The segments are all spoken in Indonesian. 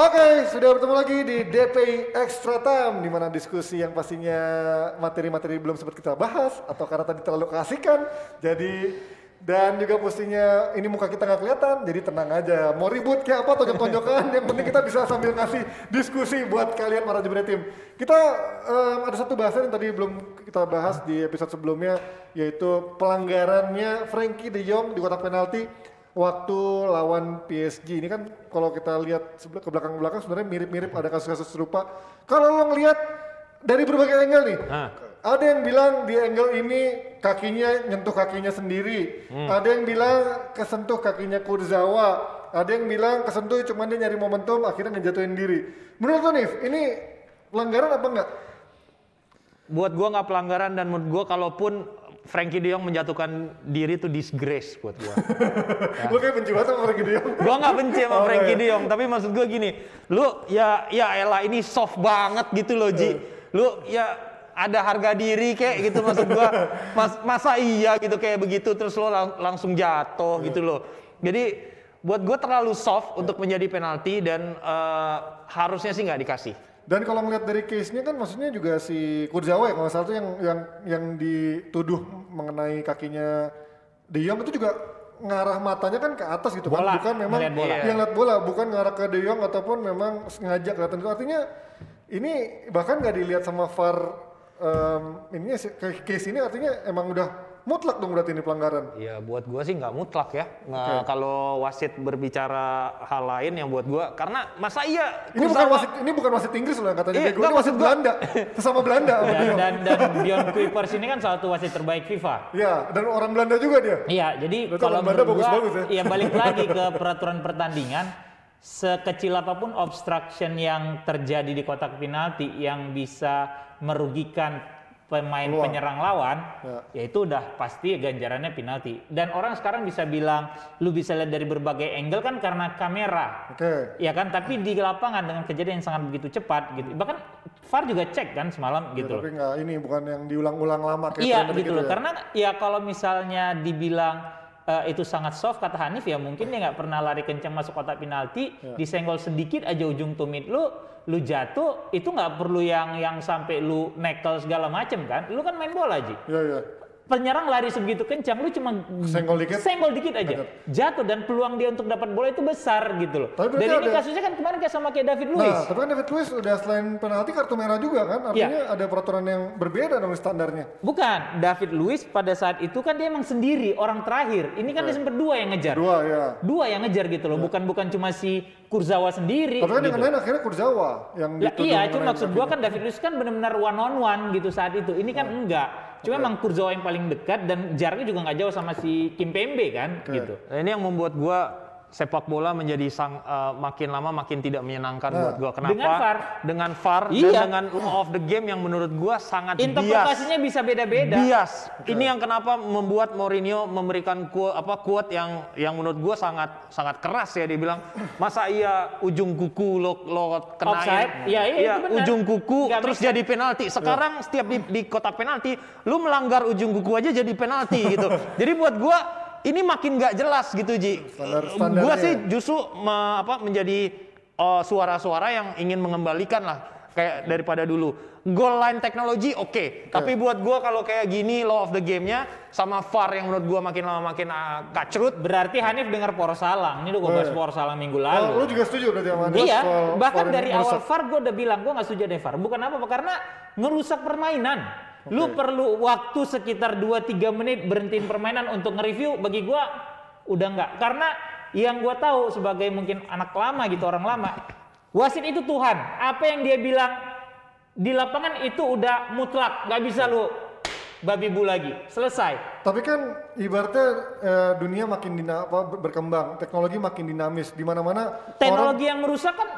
Oke, sudah bertemu lagi di DPI Extra Time di mana diskusi yang pastinya materi-materi belum sempat kita bahas atau karena tadi terlalu keasikan. Jadi dan juga pastinya ini muka kita nggak kelihatan, jadi tenang aja. Mau ribut kayak apa tonjok-tonjokan, yang penting kita bisa sambil ngasih diskusi buat kalian para jebret tim. Kita em, ada satu bahasan yang tadi belum kita bahas di episode sebelumnya, yaitu pelanggarannya Frankie De Jong di kotak penalti waktu lawan PSG ini kan kalau kita lihat sebelah ke belakang-belakang sebenarnya mirip-mirip ada kasus-kasus serupa. Kalau lo ngelihat dari berbagai angle nih, Nah. ada yang bilang di angle ini kakinya nyentuh kakinya sendiri, ada yang bilang kesentuh kakinya Kurzawa, ada yang bilang kesentuh cuman dia nyari momentum akhirnya ngejatuhin diri. Menurut lo Nif, ini pelanggaran apa enggak? Buat gua nggak pelanggaran dan menurut gua kalaupun Frankie De Jong menjatuhkan diri itu disgrace buat gua. Lo kayak benci banget sama Frankie De Jong. gua nggak benci sama Oh, Frankie iya. De Jong, tapi maksud gua gini, lu ya ya elah ini soft banget gitu loh Ji. Lu ya ada harga diri kayak gitu maksud gua. Mas, masa iya gitu kayak begitu terus lo lang- langsung jatuh gitu loh. Jadi buat gua terlalu soft untuk menjadi penalti dan eh, harusnya sih nggak dikasih. Dan kalau ngeliat dari case-nya kan maksudnya juga si Kurzawa ya kalau salah tuh yang yang yang dituduh mengenai kakinya De Jong itu juga ngarah matanya kan ke atas gitu Bola, kan bukan memang bola. yang lihat bola bukan ngarah ke De Jong ataupun memang sengaja kelihatan itu artinya ini bahkan nggak dilihat sama VAR sih, ke- case ini artinya emang udah mutlak dong berarti ini pelanggaran. Ya buat gua sih nggak mutlak ya. Nah, Kalau wasit berbicara hal lain yang buat gua karena masa iya Ini bukan wasit ini bukan wasit Inggris loh yang katanya Iya, bego, ini wasit gua- Belanda. Sesama Belanda Dan, dan, dan Bjorn Kuipers ini kan salah satu wasit terbaik FIFA. Ya, dan orang Belanda juga dia. Iya, jadi Berarti kalau Belanda bagus-bagus ya. ya balik lagi ke peraturan pertandingan, sekecil apa pun obstruction yang terjadi di kotak penalti yang bisa merugikan pemain Peluang. penyerang lawan, Ya. itu udah pasti ganjarannya penalti. Dan orang sekarang bisa bilang, lu bisa lihat dari berbagai angle kan karena kamera. Oke. Ya kan, tapi di lapangan dengan kejadian yang sangat begitu cepat gitu. Bahkan VAR juga cek kan semalam Ya, gitu. loh. tapi nggak ini bukan yang diulang-ulang lama kayak Iya tren gitu loh, ya. karena ya kalau misalnya dibilang eh, itu sangat soft kata Hanif ya mungkin dia nggak pernah lari kencang masuk kotak penalti, Ya. disenggol sedikit aja ujung tumit lu, lu jatuh itu nggak perlu yang yang sampai lu nekel segala macem kan, lu kan main bola aja. Iya, iya. Penyerang lari sebegitu kencang, lu cuma Senggol dikit? senggol dikit aja, jatuh dan peluang dia untuk dapat bola itu besar gitu loh. Tapi Dan ini ada- kasusnya kan kemarin kayak sama kayak David Luiz. Nah, tapi kan David Luiz udah selain penalti kartu merah juga kan? Iya. Artinya ada peraturan yang berbeda dong standarnya. Bukan, David Luiz pada saat itu kan dia emang sendiri orang terakhir. Ini kan dia sempat dua yang ngejar. Dua ya. dua yang ngejar gitu loh, bukan bukan cuma si Kurzawa sendiri. Tapi kan yang gitu. lain akhirnya Kurzawa yang dituduh iya, cuma maksud gua kan David Luiz kan benar-benar one on one gitu saat itu. Ini kan enggak. Cuma emang Kurzawa yang paling dekat dan jaraknya juga nggak jauh sama si Kim Pembe kan Oke. gitu. Nah, ini yang membuat gua sepak bola menjadi sang eh, makin lama makin tidak menyenangkan buat gua. Kenapa? Dengan VAR. Dengan VAR Iya. dan dengan law of the game yang menurut gua sangat bias. Interpretasinya bisa beda-beda. Bias. Ini yang kenapa membuat Mourinho memberikan quote, apa quote yang yang menurut gua sangat sangat keras ya dia bilang masa iya ujung kuku lo lo kenain Offside? Iya, iya, benar. ujung kuku Nggak terus make jadi penalti. Sekarang setiap di, di kotak penalti lu melanggar ujung kuku aja jadi penalti gitu. jadi buat gua ini makin nggak jelas gitu Ji. Standar- gua sih ya. justru me- apa menjadi uh, suara-suara yang ingin mengembalikan lah kayak daripada dulu. Goal line teknologi oke, tapi buat gua kalau kayak gini law of the game-nya sama VAR yang menurut gua makin lama makin uh, kacrut. Berarti Hanif dengar Porsalang. Ini udah gue bahas Porsalang minggu lalu. Oh, lu juga setuju berarti sama Iya, bahkan dari awal? VAR gue udah bilang gue nggak setuju ada VAR. Bukan apa-apa karena ngerusak permainan. Lu perlu waktu sekitar 2-3 menit berhentiin permainan untuk nge-review. Bagi gue udah nggak. Karena yang gue tahu sebagai mungkin anak lama gitu orang lama, wasit itu Tuhan. Apa yang dia bilang di lapangan itu udah mutlak, nggak bisa lu babi bu lagi. Selesai. Tapi kan ibaratnya eh, dunia makin dina, apa, ber- berkembang, teknologi makin dinamis di mana-mana orang Teknologi yang merusak kan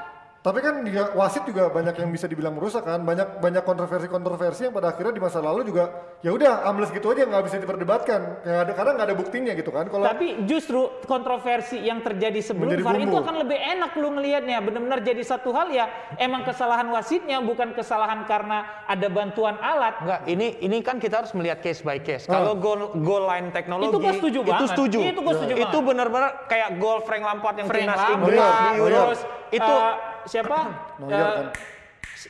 Tapi kan juga wasit juga banyak yang bisa dibilang merusak kan, banyak banyak kontroversi-kontroversi yang pada akhirnya di masa lalu juga ya udah ambles gitu aja nggak bisa diperdebatkan, nggak ada karena nggak ada buktinya gitu kan. Kalau Tapi justru kontroversi yang terjadi sebelum VAR itu akan lebih enak lu ngelihatnya. Benar-benar jadi satu hal ya emang kesalahan wasitnya bukan kesalahan karena ada bantuan alat. Enggak, ini ini kan kita harus melihat case by case. Ah. Kalau goal goal line teknologi Itu gua setuju itu banget. setuju. Itu gua setuju Itu banget. benar-benar kayak gol Frank Lampard yang Frank timnas Lampard, Inggris terus itu eh, siapa? Neuer Eh, kan.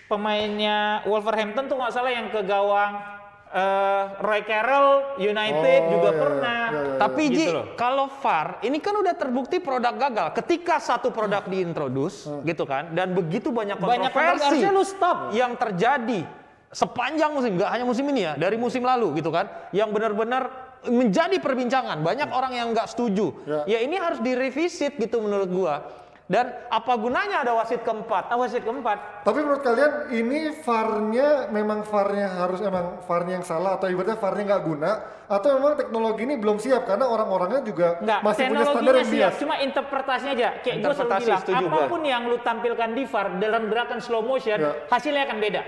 Pemainnya Wolverhampton tuh nggak salah yang ke gawang eh, Roy Carroll United Oh, juga iya, iya, pernah. iya, iya. Tapi Gitu Ji, loh. kalau VAR ini kan udah terbukti produk gagal. Ketika satu produk diintroduce, gitu kan, dan begitu banyak Banyak kontroversi kontroversi, lu stop. yang terjadi sepanjang musim, nggak hanya musim ini ya, dari musim lalu gitu kan, yang benar-benar menjadi perbincangan. Banyak orang yang nggak setuju. Ya. Ya ini harus direvisit gitu menurut gua. Dan apa gunanya ada wasit keempat? Wasit keempat. Tapi menurut kalian ini VAR-nya memang VAR-nya harus emang VAR-nya yang salah atau ibaratnya VAR-nya nggak guna atau memang teknologi ini belum siap karena orang-orangnya juga Enggak, masih punya standar yang siap, bias. cuma interpretasinya aja. Kayak gue selalu Interpretasi, bilang, apa pun yang lu tampilkan di VAR dalam gerakan slow motion, Ya. hasilnya akan beda.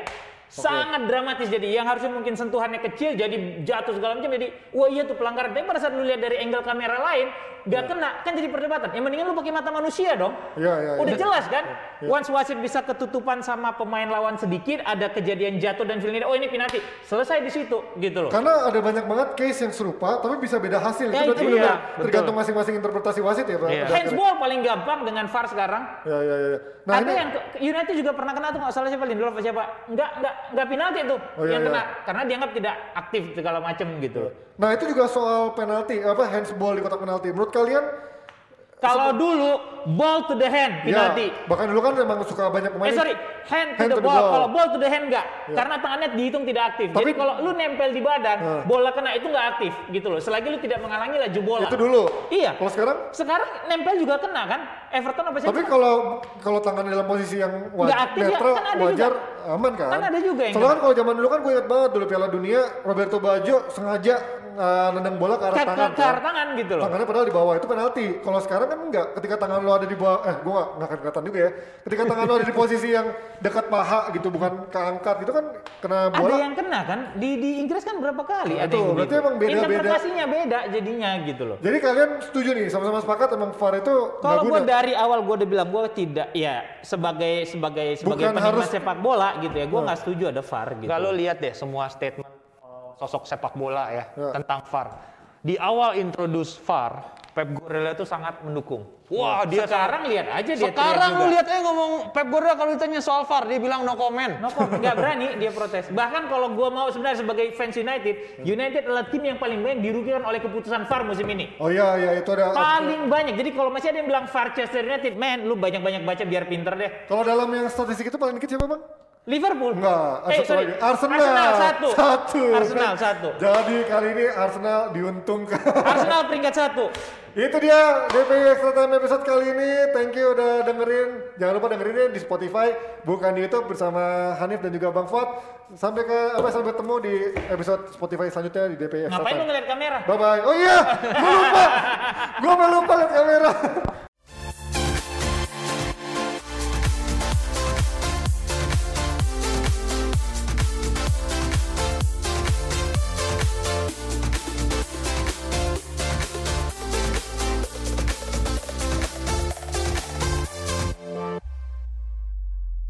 Sangat dramatis. Jadi yang harusnya mungkin sentuhannya kecil jadi jatuh segala macam jadi wah iya tuh pelanggaran. Tapi pada saat lu lihat dari angle kamera lain gak kena. Kan jadi perdebatan. Yang mendingan lu pakai mata manusia dong. Iya, iya, udah iya. jelas kan? Once wasit bisa ketutupan sama pemain lawan sedikit ada kejadian jatuh dan feeling oh ini penalti. Selesai di situ gitu loh. Karena ada banyak banget case yang serupa tapi bisa beda hasil. Ya, itu berarti itu dia. tergantung masing-masing interpretasi wasit ya. Iya. Pada handsball paling gampang dengan VAR sekarang. Ya, ya, ya. Nah, ada ini yang United juga pernah kena tuh nggak salah siapa Lindelof apa siapa. Nggak nggak nggak penalti tuh Oh, iya, yang iya. kena karena dianggap tidak aktif segala macam gitu Nah, itu juga soal penalti, apa handsball di kotak penalti. Menurut kalian kalau dulu ball to the hand penalti Ya, bahkan dulu kan memang suka banyak pemain. eh sorry hand to Hand the to the ball ball. kalau ball to the hand nggak Ya. karena tangannya dihitung tidak aktif Tapi- jadi kalau lu nempel di badan Nah. bola kena itu nggak aktif gitu loh selagi lu tidak menghalangi laju bola Itu dulu. iya Kalau sekarang sekarang nempel juga kena kan Everton apa siapa Tapi kalau kalau tangan dalam posisi yang wa- Nggak aktif ya, netral kan ada wajar juga. aman kan? Kan ada juga yang Soalnya kan kalau zaman dulu kan gue ingat banget dulu Piala Dunia Roberto Baggio sengaja uh, nendang bola ke arah ke, tangan. ke, ke arah tangan gitu loh Tangannya padahal di bawah itu penalti. Kalau sekarang kan enggak. Ketika tangan lo ada di bawah, eh gue nggak nggak akan kelihatan juga ya. Ketika tangan lo ada di posisi yang dekat paha gitu, bukan keangkat gitu kan kena Ada bola. yang kena kan di di Inggris kan berapa kali Nah, ada itu, yang berarti begitu. emang beda-beda. Interpretasinya beda jadinya gitu loh. Jadi kalian setuju nih, sama-sama sepakat emang VAR itu Kalau guna. gue dari awal gue udah bilang gue tidak ya sebagai sebagai sebagai Bukan penikmat harus- sepak bola gitu ya gue nggak setuju ada VAR gitu. Kalau lihat deh semua statement sosok sepak bola ya, Ya. tentang VAR. Di awal introduce VAR, Pep Guardiola itu sangat mendukung. Wah, dia sekarang lihat aja dia sekarang lu lihat eh ngomong Pep Guardiola kalau ditanya soal VAR dia bilang no comment. No kok nggak berani dia protes. Bahkan kalau gue mau sebenarnya sebagai fans United, United adalah tim yang paling banyak dirugikan oleh keputusan VAR musim ini. Oh iya, iya itu ada. Paling banyak. Jadi kalau masih ada yang bilang VAR Manchester United, man, lu banyak-banyak baca biar pinter deh. Kalau dalam yang statistik itu paling dikit siapa bang? Liverpool. Enggak, Eh, satu sorry. lagi. Arsenal. Arsenal satu. Satu. Arsenal satu. Jadi kali ini Arsenal diuntungkan. Arsenal peringkat satu. Itu dia DPI Extra Time episode kali ini. Thank you udah dengerin. Jangan lupa dengerinnya di Spotify, bukan di YouTube bersama Hanif dan juga Bang Fuad. Sampai ke apa sampai ketemu di episode Spotify selanjutnya di DPI Extra Ngapain lu Time. ngeliat kamera? Bye bye. Oh iya, gue lupa. gue lupa lihat kamera.